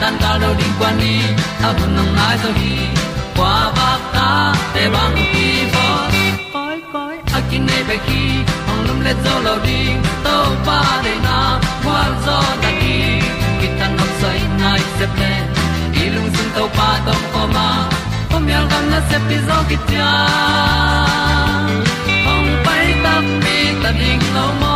tan cao đâu đi qua đi à bu nang mai zo gi qua ba ta te bang ki bo koi koi a kin nei be ki ong lum le zo lo di to pa de na kwa zo ta ki ki tan nok sai nai se ple i lung sun to pa tom ko ma. Ko myal gam na se pi zo ki tia ong pai ta mi ta ding lo mo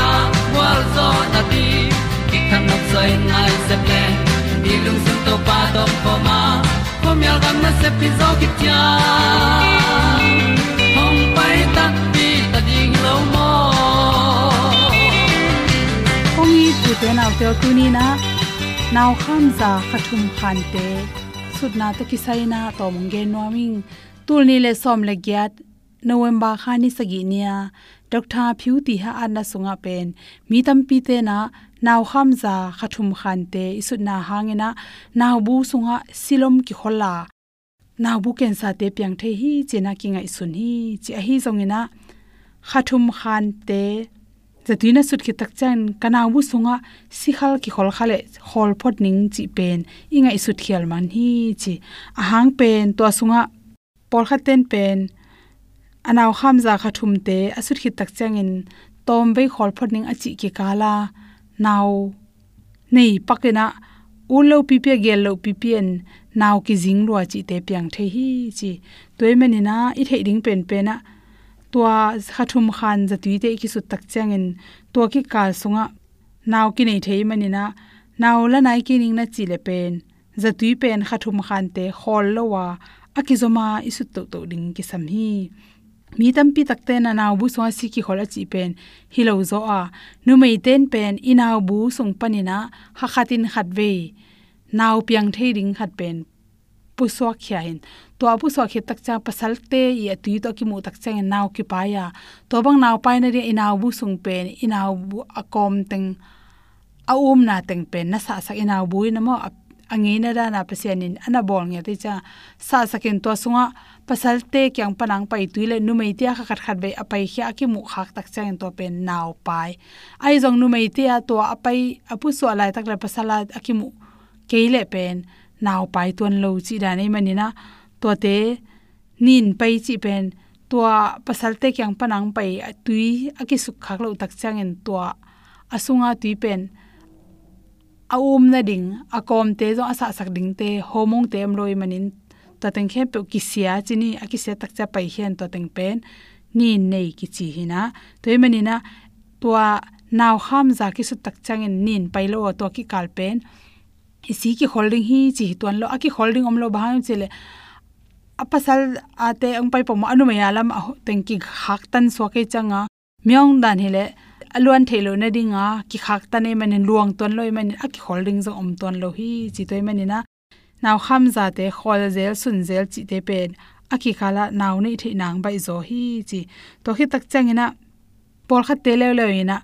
zo na ti ki kan nok sai nai se ple ni lung sun to pa to pa ma. Ko mi al gam na se pi zo ki tia hom pai ta ti ta ding lo mo ong i tu te na te tu ni na. Naw kham za khathum khan te sut na ki sai na to mong ge no ming tul ni le som le gyat november khani sagi nia doctor phiu ti ha anna sunga pen mi tam pi te na naw kham za khathum khan te isut na hangena naw bu sunga silom ki khola naw bu ken sa te pyang the hi chena ki ngai sun hi chi a hi zongena khathum khan te zatuina sut ki tak chan kana bu sunga sikhal ki khol khale hol phot ning chi pen inga isut khial man hi chi ahang pen to sunga por khaten pen anaw kham za khathum te asut khi tak changin tom be khol phot ning achi ki kala naw nei pakena ulo pipe gelo lo pipien naw ki jing lo chi te piang the hi chi. Toy manina i the ding pen pe na, tua khathum khan zatui te ki su tak changin tua ki kal sunga naw ki nei thei mani na naw la nai ki ning na chi le pen za tui pen khathum khan te khol lo wa akizoma isu to to ding ki sam hi mi tampi takte na naw bu so si ki khola chi pen. Hi lo zo a. Nu mei ten pen i inaw bu sung panina ha khatin khat ve naw piang thei ring khat pen. Pu so khya hin to pu so khe tak cha pasal te i tu to ki mu tak chang e naw ki pa ya to bang naw pa na ri i inaw bu sung pen, i inaw bu akom teng, a um na teng pen. Na sa sa i inaw bu na mo angeina da na pasianin ana bol nge te cha. Sa sakin to sunga pasal te kyang panang pai tuile nu mei tia kha khat khat be apai khya ki mu khak tak chang to pen naw pai. Ai jong nu mei tia to apai apu so lai tak le pasala akimu keile pen. Naw pai tuan lo chi da nei manina to te nin pai chi pen. To pasal te kyang panang pai tui aki suk khak lo tak chang en to asunga tui pen. A um na ding a kom te zo asa sak ding te, homong te am loi manin ta teng khem pe ki chini a ki se pai hian to teng pen ni nei ki chi hina toy mani na tua naw ham za ki su tak chang in nin pai lo to ki kal pen isi ki holding hi chi tuan lo, aki holding om lo ba chile apasal ate ang pai pom anu maya lam teng ki khak tan so ke changa myong dan hele aluan thelo na dinga, ki khak ta ne man luang ton loi man a ki holding zo om ton lo hi chi toy man na naw kham za te khol zel sun zel chi te pen. Aki khala naw nei the nang bai zo hi chi. To hi tak changina por kha te le le ina,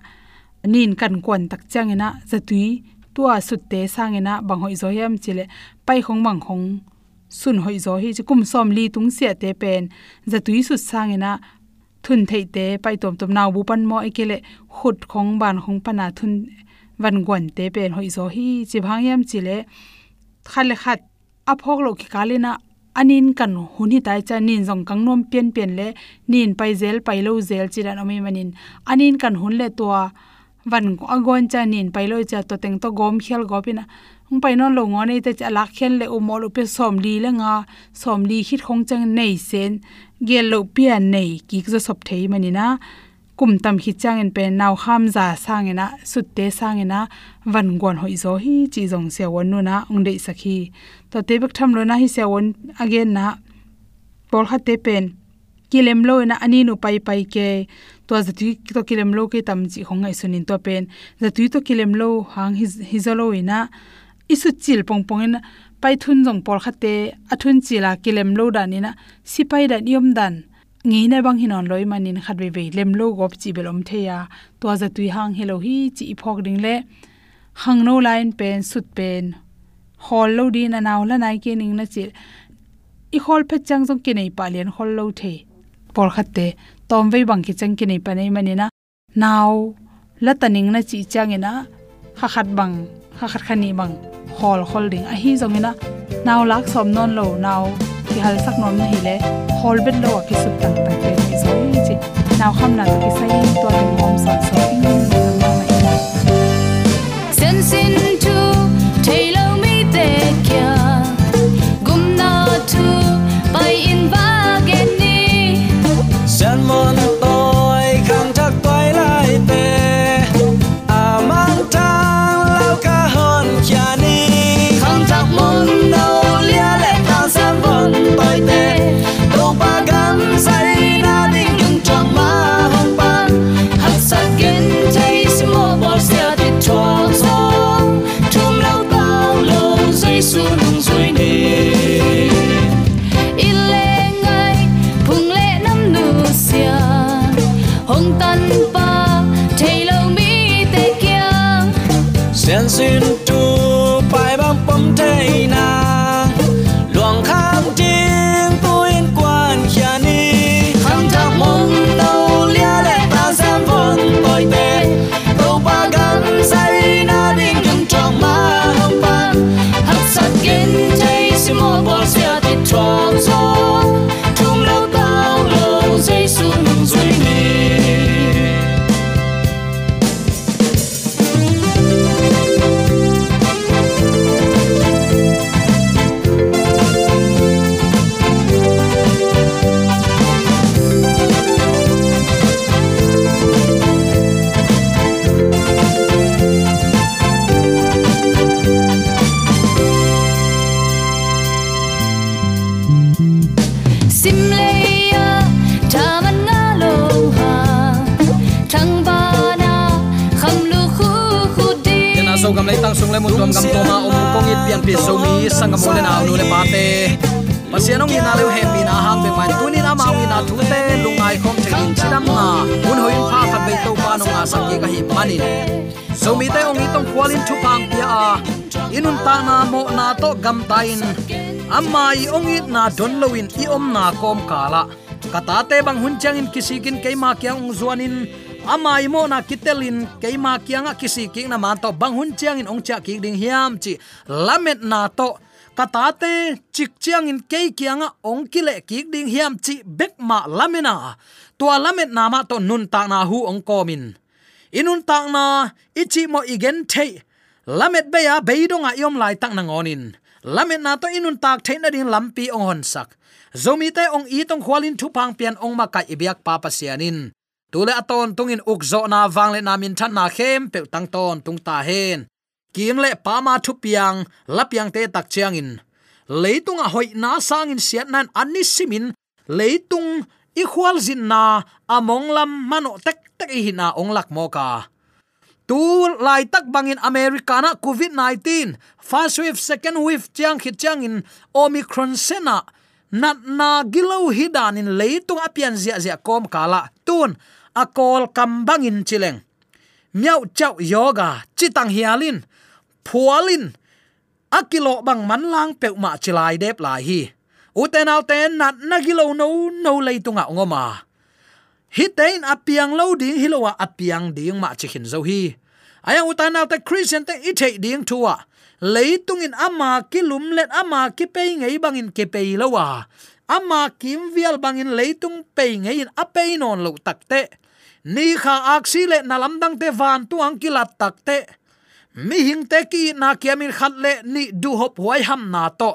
nin kan kon tak changina zatui tua sut te sangena bang hoi zo yam chile pai khong mang khong sun hoi zo hi chi, kum som li tung sia te pen. Zatui sut sangena thun thei te, pai tom tom naw bu pan mo ekele khut khong ban khong pana thun van gwan te pen hoi zo hi. Chi bhang yam chile khale khat aphok lo ki kalina anin kan huni tai cha nin jong kang nom pian pian le, nin pai zel pai lo zel chiran omi manin. Anin kan hun le to van agon cha nin pai lo cha to teng to gom khel gopina ung pai non lo ngone te cha lak khen le um o mo lo pe som li le nga, som li khit khong chang nei sen, gel lo pian nei ki zo sop thei mani na kum tam hi chang en pe naw kham za sang ena sut te sang ena, van gon hoi zo hi chi jong se won nu na ong dei sakhi to te bek tham lo na hi se won again na pol kha te pen. Kilem lo na ani nu pai pai ke. To za tu to kilem lo ke tam chi khong ai sunin to pen. Za tu to kilem lo hang hi hi zalo ina isu chil pong pong ina pai thun jong pol kha te athun chila kilem lo dan ina sipai da niom dan. Ngi na bang hinon loi manin khat be be lem lo gop chi belom theya to za tu hang hello hi chi phok ding le. Hang no line pen, sut pen. Hol lo din na naw la nai ke ning na chi i hol phe chang jong ke nei pa len hol lo the por khat te tom ve bang ki chang ke nei pa nei manina naw la taning na chi chang ina kha khat bang kha khat khani bang hol holding a hi jong ina naw lak som non lo naw ki hal sak nom na hi le hol bet lo ki sup tang tang te ni zo ni chi naw kham na ki sai to den mom son so ing ni ma ma sensin tu to pa nong ki ka hi manin so te ong itong kwalin thu pang pia a. Inun ta na mo na to gam tain. Amma i ong it na don lowin i om na kom kala. Kata te bang hun changin kisikin keima kya ong zuanin. Amai mo na kitelin keima kya nga kisikin na man to bang hun changin ong cha ki ding hiam chi. Lamet na to. Katate chik chiang in ke kianga ong kile ki ding hiam chi bek ma lamina tua lamet na ma to nun ta na hu ong komin inun tak na, ichi mo igen te lamet be ya beidonga yom lai tak na ngonin. Lamet na to inun tak the na din lampi ong hon sak. Zomi te ong i tong khwalin thu pang pian ong ma kai ibyak pa pa sianin. Tule aton tungin ukzo na wangle na min than na khem pe tang ton tung ta hen. Kim le pa ma thu piang, lapiang te tak chiang in leitung a hoi na sang in siat nan anisimin leitung i khwal zin na, among lam mano tek tak hi na ong lak mo ka tu lai tak bangin america na covid 19 first wave, second wave chang khit chang in omicron sena. Nat na gilo hidan in leitung apian zia zia kom kala. Tun akol kambangin chileng. Miao chau yoga, chitang hialin. Phualin akilo bang manlang peuma chilai dep lai hi. Uten alten ten nat nagilo no no leitunga ngoma hitein apiang lo ding hilowa apiang ding ma chikhin zo hi. Aya utana au te christian te ithei ding thuwa leitung in ama kilum let ama ki pe ngei bangin ke pe lowa ama kim vial bangin leitung pe ngei in ape non lo takte ni kha aksi le nalam dang te van tuang kilat takte mi hing te ki na kiamin khat le ni du hop huai ham na to.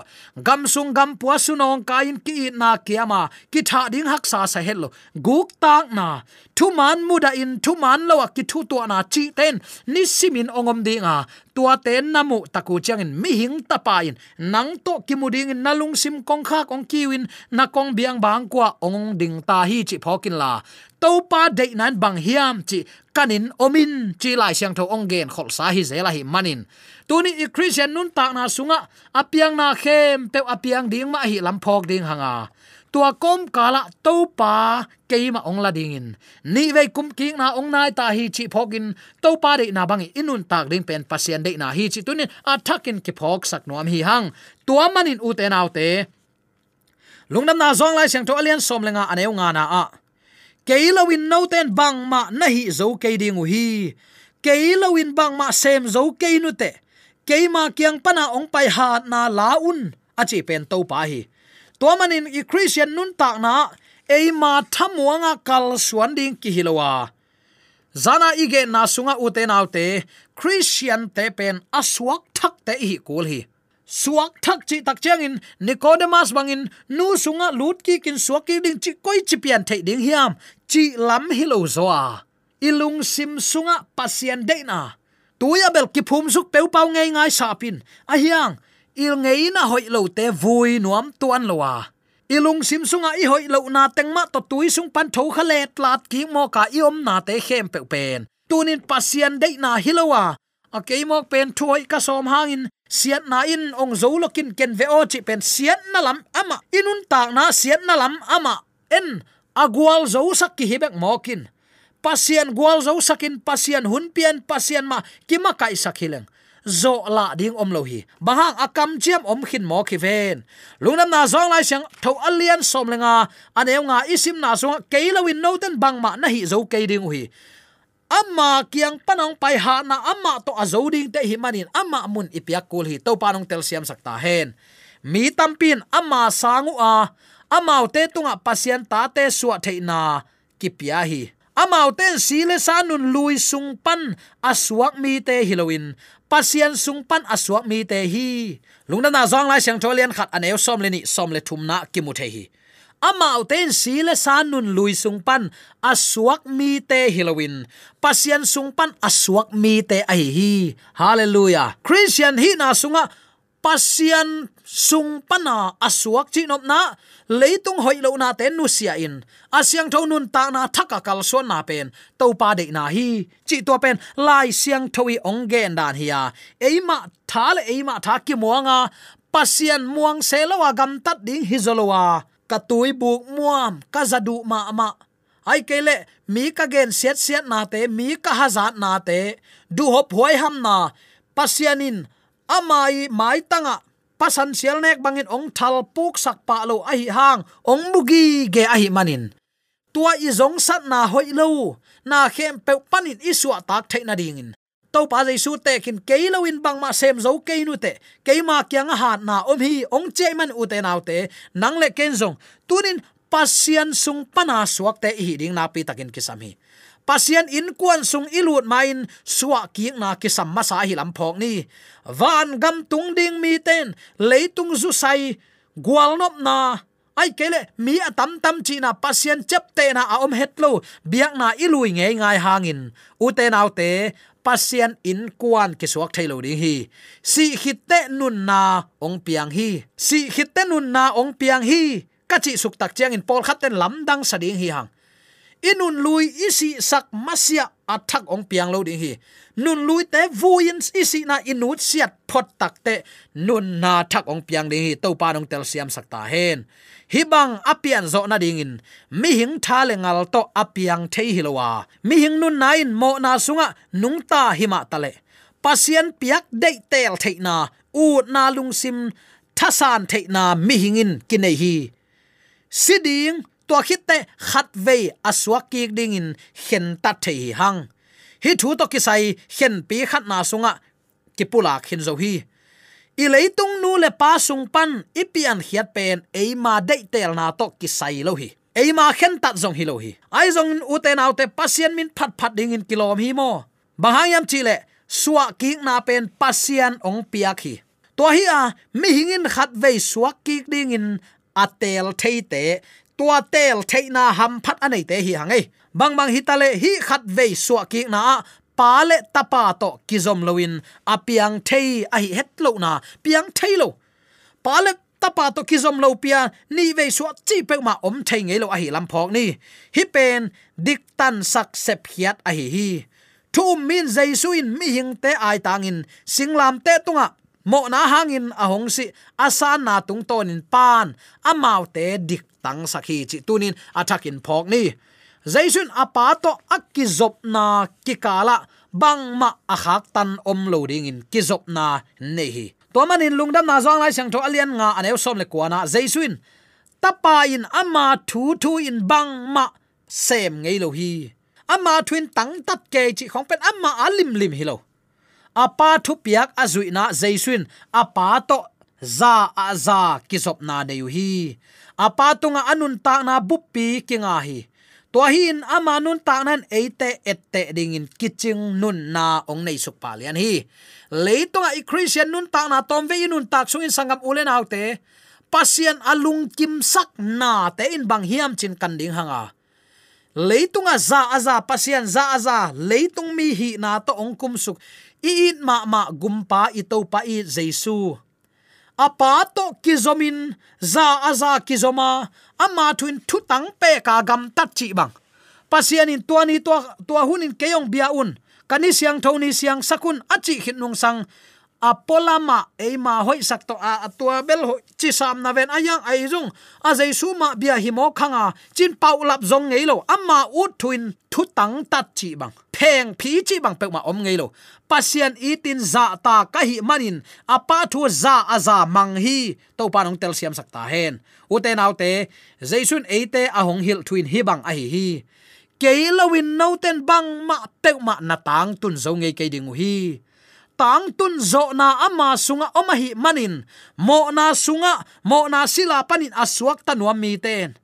Gam sung gam pua sunong kain ki na kiama. Ki tha ding hak sa sa hello. Guk tak na. Thu man muda in, thu man lo ki thu to na chi ten. Ni simin ongom dinga tua te namu taku changin mi hing tapain nang to kimuding nalung sim kong kha kong kiwin na kong biang bang kwa ong ding ta hi chi phokin la. To pa de nan bang hiam chi kanin omin chi lai siang tho ong gen khol sa hi zela hi manin tuni i christian nun tak na sunga apiang na khem pe apiang ding ma hi lam phok ding hanga tua kom kala to pa keima ong la ding in ni ve kum ki na ong nai ta hi chi phogin to pa de na bangi inun tak ding pen pasien de na hi chi tunin. Athakin ki phok sak nuam hi hang. Tua manin u te nau te. Lungnam na zong lai siang to alian som lenga aneu nga na a. Keilawin no ten bang ma na hi zo ke ding hi. Keilawin bang ma sem zo ke nu te. Keima kyang pana ong pai ha na laun achi pen to pa hi to manin i christian nun ta na, ei ma thamuanga kal suan ding ki hilowa. Zana ige na sunga uten naute, christian te pen aswak thak te hi kul hi. Suak thak chi tak chang in nicodemus bangin, nu sunga lut ki kin suak ki ding chi koi chi pian thei ding hiam, chi lam hi lo zoa. Ilung sim sunga pasien de na. Tuya bel ki phum suk peu pau ngai ngai sapin a hiang il ngei na hoi lo te vui nuam tuan lowa ilung sim sunga i hoi lo na tengma to tui sung pan tho khale lat ki mo ka i om na te khem pe pen. Tunin pasien dei na hilowa a. Keimok pen thoi ka som hangin siat na in ong zo lokin ken ve o chi pen siat na lam ama. Inun tak na siat na lam ama. En agwal zo sak ki hibek mokin. Pasien gwal zo sakin pasien hun pian pasien ma kima kai sakhileng zo la ding om lo hi. Bahang akam chiam om khin mo khi ven. Lungnam na zong lai sang tho alian som lenga. Aneu nga isim na so keilawin no ten bang ma na hi zo ke ding hi amma kiang panong pai ha na amma to azoding te hi manin. Amma mun ipyak kul hi. To panong tel siam sakta hen. Mi tampin amma sangu a. Amau te tunga pasien ta te suwa theina kipia hi. Amau ten sile sanun lui sung pan aswak mi te hilowin pasian sung pan aswak mi te hi. Lungna na zong lai siang tholian khat aneu som le ni som le thum na ki mu the hi. Ama uten sile sanun lui sungpan aswak mi te hilowin pasian sungpan aswak mi te ai hi. Hallelujah. Christian hi na sunga pasian sung pana asuak chi nop na, leitung hoi lo na te nu sia in. Asyang tho nun ta na thaka kal so na pen. To pa de na hi, chi to pen, lai siang thoi ong gen dan hiya eima thal eima tha ki muanga pasian muang selawa gam tat ding hizolowa katui buk muam kazadu ma ma. Ai kele mi ka gen siat siat na te, mi ka hazat na te. Du hop hoi ham na. Pasianin amai mai tanga. Pasan sial nek bangin ong thal puk sak pa lo a hi hang. Ong mugi ge a hi manin. Tua i zong sat na hoi lo. Na khem pe panin iswa tak theina dingin. To pa jaisu te kin keilo in bang ma sem zo ke nu te. Ke ma kyang ha na om hi ong che man u te nau te. Nang le ken zong. Tunin pasian sung pana suak te hi ding na pi takin kisam hi pasian in kuan sung ilut main suwa kiek na ki samma sa hi lam phok ni. Van gam tung ding mi ten leitung zu sai gwal nop na. Ai kele mi atam tam chi na pasien chep te na a om het lo, biak na ilui nge ngai hangin. U te nau te, pasien in kuan ki suak thailo ding hi. Si hitte nun na ong piang hi. Si hitte nun na ong piang hi. Kachi suk tak chiang in pol khaten lam dang sading hi hang inun lui isi sak masia athak ong piang lo ding hi. Nun lui te vuin isi na inut siat phot tak te nun na thak ong piang ding hi. To pa nong tel siam sak ta hen. Hi bang apian zo na ding in. Mi hing tha le ngal to apiang thei hilowa mi hing nun nain mo na sunga nung ta hi ma tale pasien piak dei tel thei na. U na lung sim thasan thei na mi hingin kinai hi. Siding tua khit te, khat ve aswa ki ding in khen ta thei hang. Hi thu to ki sai, khen pi khat na sunga, ki pula khin zo hi. I leitung nu le pa sung pan ipian hiat pen eima dei tel na to ki sai lo hi. Eima khen tat zong hi lo hi. Ai zong u te nau te pasien min phat phat ding in kilom hi mo. Bahayam chile suwa ki na pen pasien ong piak hi. To hi a, mi hingin khat ve suak ki ding in atel thei te tua tel theina ham phat anei te hi hangai bang bang hitale hi khat ve suwa ki na, pa le tapa to kizom loin apiang thei a hi het lo na, piang thei lo. Pa le tapa to kizom lo pia, ni ve suwa chi pe ma om thei ngei lo a hi lam phok ni. Hi pen, dik tan sak sep hiat a hi hi. Thu min jaisu suin mi hing te ai tangin singlam te tunga, mo na hangin ahong si asan na tung tonin pan. Amau te dik tang sakhi chi tunin athakin phok ni. Zaisun apato akizop na kikala bangma akhak tan om loading in kizop na nehi to manin lungdam na zong lai sang tho alian nga anew som le kwana zaisun tapa in ama thu thu in bang ma sem ngei lo hi. Ama twin tang tat ke chi khong pen ama alim lim hi lo. Apa thu piak azui na zaisun apa to za a za kisop na de hi apatunga anun ta na buppi kinga hi. To hin ama nun ta nan eite ette dingin kiching nun na ong nei suk palian hi. Leitonga i christian nun ta na tom ve nun tak sungin sangam ulen autte pasien alung kim sak na te in bang hiam chin kan ding hanga leitunga za aza, pasien za aza leitung mi hi na to ong kum suk i ma ma gumpa i to pa i jesu apa to kizomin, za aza kizoma, ama thuin thu tang pe ka gam tat chi bang. Pasian in tuani to to hunin keyong bia un. Kani siang thoni siang sakun achi hit nung sang apolama eima hoi sakto a atua bel ho chi sam na ven ayang ai jung a jai su ma bia hi mo khanga. Chin pau lap zong ngei lo. Amma ut thuin thu tang tat chi bang. Pheng phi chi bang pe ma om ngei lo. Pasian itin za ta ka hi manin. Apa thu za aza mang hi. To pa nong tel siam sakta hen. Ute naute jaisun eite a hong hil thuin hi bang a hi hi. Keilawin noten bang ma pe ma na tang tun zo ngei ke ding hi tang tun zo na ama sunga oma hi manin. Mo na sunga, mo na sila panin aswak tanuam mi ten.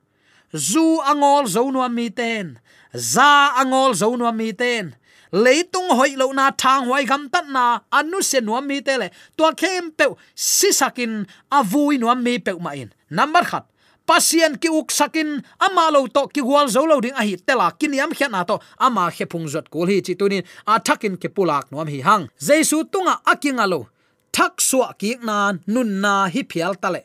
Zu angol zo nuam mi ten. Za angol zo nuam mi ten. Leitung hoi lo na thang hoi gam tat na anu se nuam mi te le. To khem pe sisakin avui nuam mi pe ma in. Number khat pasien ki uk sakin, ama lo to ki wal zo lo ding a hi tela kiniam khian na to, ama khe phung zot kul hi chi tunin, a thakin ke pulak nom hi hang. Jesu tunga akinga lo, thak suwa ki na, nun na hi phial tale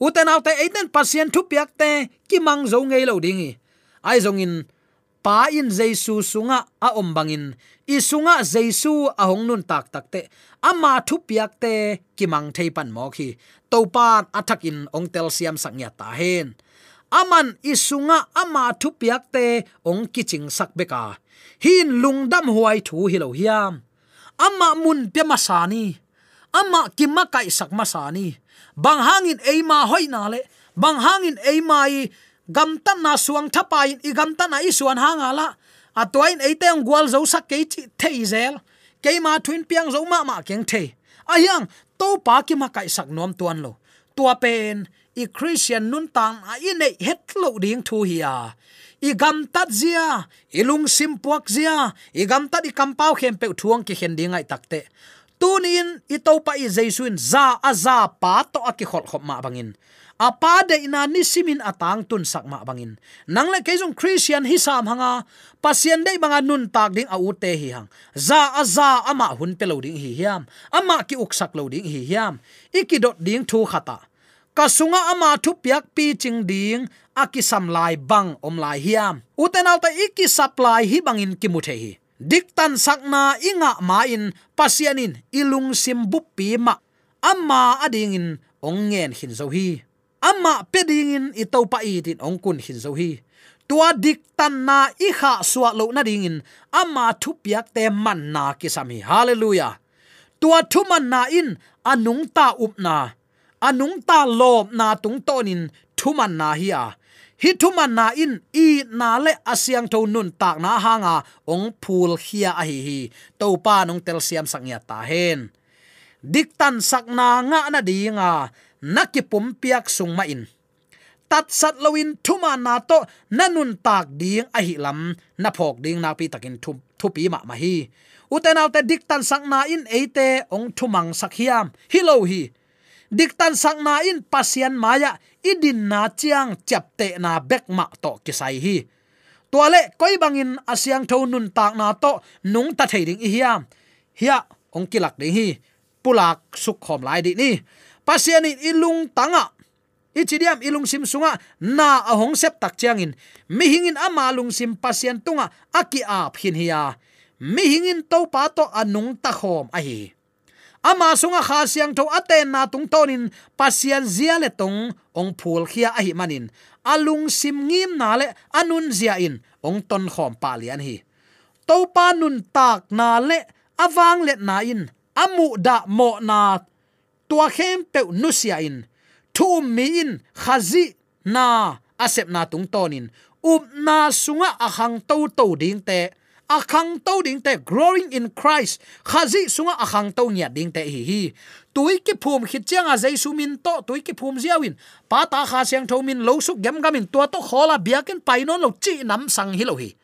uten autte eiten pasien thu piak te, ki mang zo ngei lo dingi ai zong in, pa in jesu sunga a om bangin i sunga jesu a hong nun tak tak te, ama thu piak te, ki mang thei pan mo khi topan pan athak ong tel siam sangya ta hen. Aman isunga ama thu piak te ong kiching sak beka. Hin lungdam huai thu hilo hiam. Ama mun pe masani ama kimma kai sak masani bang hangin eima hoina le. Bang hangin eima i gam tan na suang thapa in i gam tan na i suan hanga la. Atoin eite ang gwal zo sak ke chi theizel keima ma twin piang zo ma ma keng the ayang to pa ki ma kai sak nom tuan lo. Tua pen, i christian nun tang a i nei het lo ding thu hi a. I gam tat zia, i lung sim puak zia, i gam tat i kampau khem pe thuang ki hen dingai takte tunin, i to pa i jaisuin za a za pa to a ki khol khop ma bangin apa de ina ni simin atang tun sak ma bangin. Nang le keizong christian hi sam hanga, pasien dei banga nun tak ding a te hi hang. Za a za ama hun pe lo ding hi hiam, ama ki uk sak lo ding hi hiam. Ikidot ding thu khata. Kasunga ama thu piak pi ching ding akisam lai bang om lai hiam. Uten alta iki supply hi bangin kimuthe hi. Diktan sakna inga ma in pasianin ilung simbu pi ma. Amma ading in ong hin zo hi amma peding in i to pa i tin ong hin zo hi. Tua dik tan na i kha suwa lo na ding in amma thu piak te man na ki sami hallelujah. Tua thu man na in, anung ta up na. Anung ta lob na tung tonin, thuman na hi a. Hi thuman na in, i na le asyang tho nun tak na hanga, ong phul hia a hi hi. To pa nong tel siam sangya ta hen. Dik tan sak na nga na dinga nakipum piak sung ma in tat sat loin thuma na to nanun tak ding a hi lam. Na phok ding na pi takin thu thu pi ma ma hi uten autte dik tan sak na in eite ong thumang sak hiam hi. Lo hi diktan sakna in pasian maya idin na chiang chapte na bek ma to kisai hi. Tuale koi bangin asyang tho nun tak na to nung ta thading i hiam hiya, ong kilak ding hi. Pulak suk khom lai di ni pasian in ilung tanga. Ichidiam ilung sim sunga, na ahong sep tak chiang mi hingin ama lung sim pasian tunga, aki ap hin hiya. Mi hingin to pa to anung ta khom a hi ama sunga kha siang tho aten na tung tonin, pasian zia le tong, ong phul khia a hi manin. Alung sim ngim na le anun zia in, ong ton khom pa lian hi. To pa nun tak na le awang le na in, amu da mo na tua khem pe nu sia in. Thu mi in khazi na asep na tung tonin up um na sunga ahang to to ding te. Akhang to ding te, growing in christ. Khazi sunga akhang to nya ding te hi hi. Tui ki phum khit changa jaisu min to, tui ki phum ziawin pa ta kha siang tho min lo su gem gamin to to khola biakin painon lo chi nam sang hi lo hi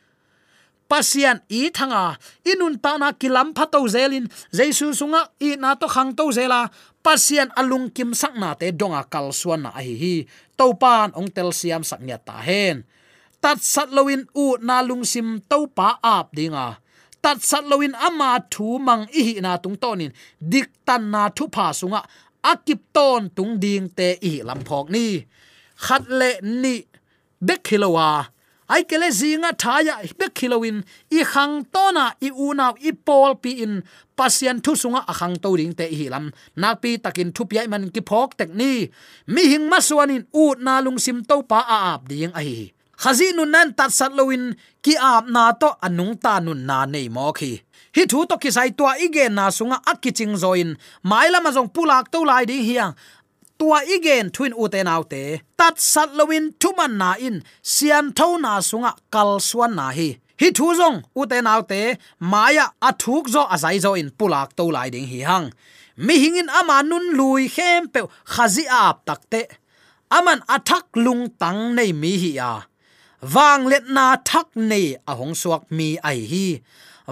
pasian i thanga. Inun ta na kilam phato zelin. Jaisu sunga i na to khang to zela. Pasian alung kim sak na te donga kal suan na hi hi. To pan ong tel siam sak nya ta hen. Tat sat loin u na lung sim to pa ap dinga. Tat sat loin ama thu mang i na tung tonin dik tan na thu pha sunga. Akip ton tung ding te i lam phok ni. Khat le ni. Bek khilowa ai kele zinga thaya bek khilowin, i khang tona i una i pol pi in pasian thu sunga hang to ding te hi lam. Na pi takin thu pi man ki phok tek ni. Mi hing ma suanin u na lung sim to pa a ap ding a hi. Khazi nun nan tat sat loin ki ap na to anung ta nun na nei mo khi hi thu to ki sai tua igen na sunga akiching zoin. Maila ma jong pulak to lai ding hiang tua igen twin uten autte tat sat loin thuman na in. Sian tho na sunga kal suan na hi. Hi thu zong uten autte nau te. Maya athuk zo azai zo in pulak to lai ding hi hang. Mi hingin ama nun lui khem pe khazi ap takte aman athak lung tang nei mi hi ya wang let na thak nei a hong suak mi ai hi.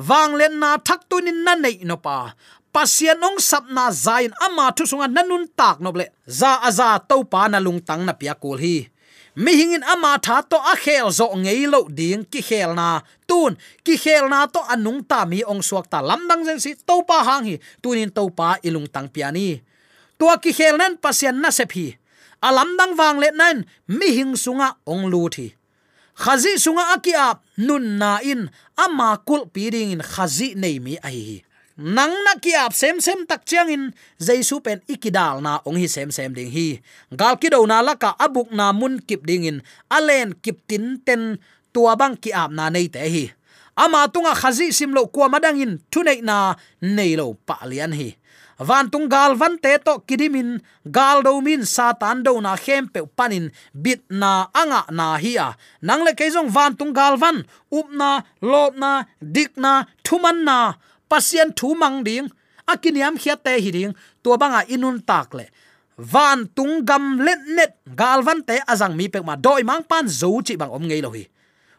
Wang let na thak tunin na nei no pa pasian ong sapna zain ama thu sunga nanun tak noble za aza to pa na lung tang na pia kul hi. Mi hingin ama tha to a khel zo ngei lo ding ki khel na. Tun, ki khel na to anung ta mi ong suak ta lam dang zen si to pa hang hi. Tunin to pa ilung tang piani tua ki khel nan pasian na se phi alam dang wang le nan, mi hing sunga ong lu thi. Khazi sunga akia nun na in ama kul pi ding in khazi nei mi ai nang na ki ap sem sem tak chiang in jaisu pen ikidal na ong hi sem sem ding hi. Gal ki do na la ka abuk na mun kip ding in, alen kip tin ten tua bang ki ap na nei te hi. Ama tunga khazi simlo kwa madang in thunei na nei lo pa lian hi. Van tung gal van te to kidimin gal do min satan do na khem pe panin bit na anga na hi a. Nang le keizong van tung gal van, up na, lop na, dik na thuman na pasien thu mang ding. Akiniam khia te hi ding. To banga inun tak le. Van tung gam let net. Gal van te azang mi pek ma doi mang pan zo chi bang om ngei lo hi.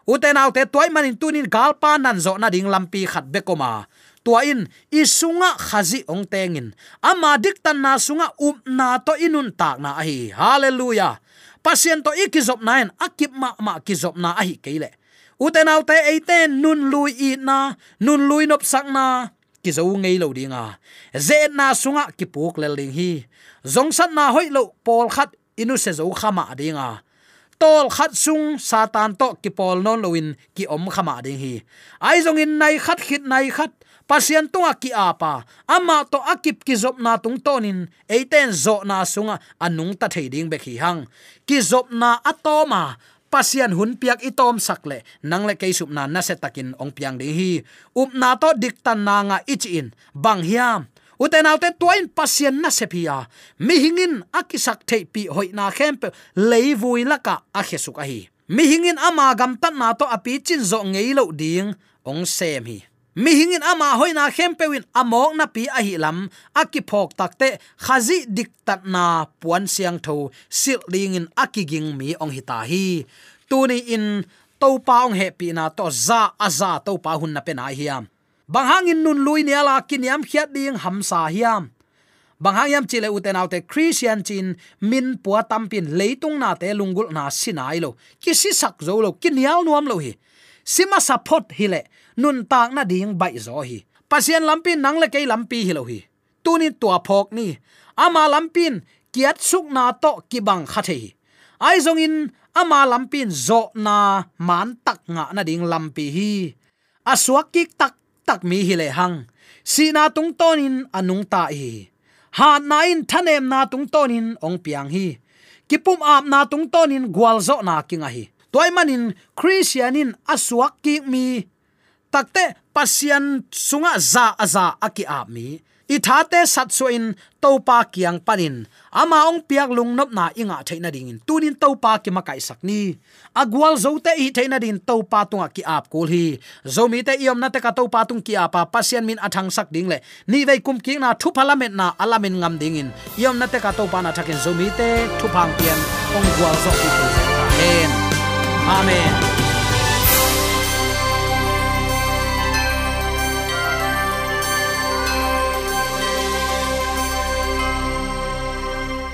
Uten autte toy manin tunin gal pa nan zo na ding lampi khat bekoma tua in isunga khazi ong tengin ama dik tan na sunga up na to inun tak na hi. Hallelujah. Pasien to ikizop nain akip ma ma kizop na hi keile uten autte eiten nun lui i na. Nun lui nop sak na. Ki zo ngei lo dinga ze na sunga ki puk le ling hi. Zong san na hoi lo pol khat inu se zo khama dinga tol khat sung satan to ki pol non loin ki om khama ding hi ai zong in nai khat khit nai khat pasien tunga ki apa ama to akip ki zop na tung tonin eiten zo na sunga anung ta thei be khi hang ki zop na atoma pasian hun piak itom sakle. Nang le keisup na na se takin ong piang ding hi. Up na to dik tan na nga ich in. Bang hiam. Uten autte tuain pasien na sepia mi hingin akisak thei pi hoi na khem leivui laka a khesuk a hi. Mi hingin ama gam tan na to api chin zo ngei lo ding. Ong sem hi mi hingin ama hoina khempewin amok na pi a hi lam. Akiphok takte khazi dik tat na puan siang tho. Sil ding in akiging mi ong hita hi. Tuni in to pa ong he pi na to za aza to pa hun na pe na hiam bang hangin nun lui ni ala kiniam khiat ding ham sa hiam bang hangyam chile uten autte christian chin min puwa tampin leitung na te lungul na sinai lo. Kisi sak zo lo kinial nuam lo hi. Sima support hile nun tak na ding bai zo hi. Pasien lampin nang le kei lampi hi lo hi. Tuni tua phok ni. Ama lampin kiat suk na to kibang hi. Ai zong in, ama lampin zo na man tak nga na ding lampi hi. Aswa ki tak tak mi hi le hang. Si na tung tonin anung ta hi. Ha na in thanem na tung tonin ong piang hi. Kipum ap na tung tonin gwal zo na kinga hi. Toy manin christianin aswak ki mi takte pasian sunga za aza aki ami mi. I thate sat so in topa kiang panin. Ama ong piak lung nop na inga theina ding in tunin topa ki makai sakni agwal zote i theina din topa tunga ki ap kul hi. Zomi te iom na te ka topa tung ki apa, pasien min athang sak ding le. Ni vei kum ki na thu parliament na alamin ngam ding in iom na te ka topa na thakin zomi te thu phang pian ong gwal zo ki amen. Amen.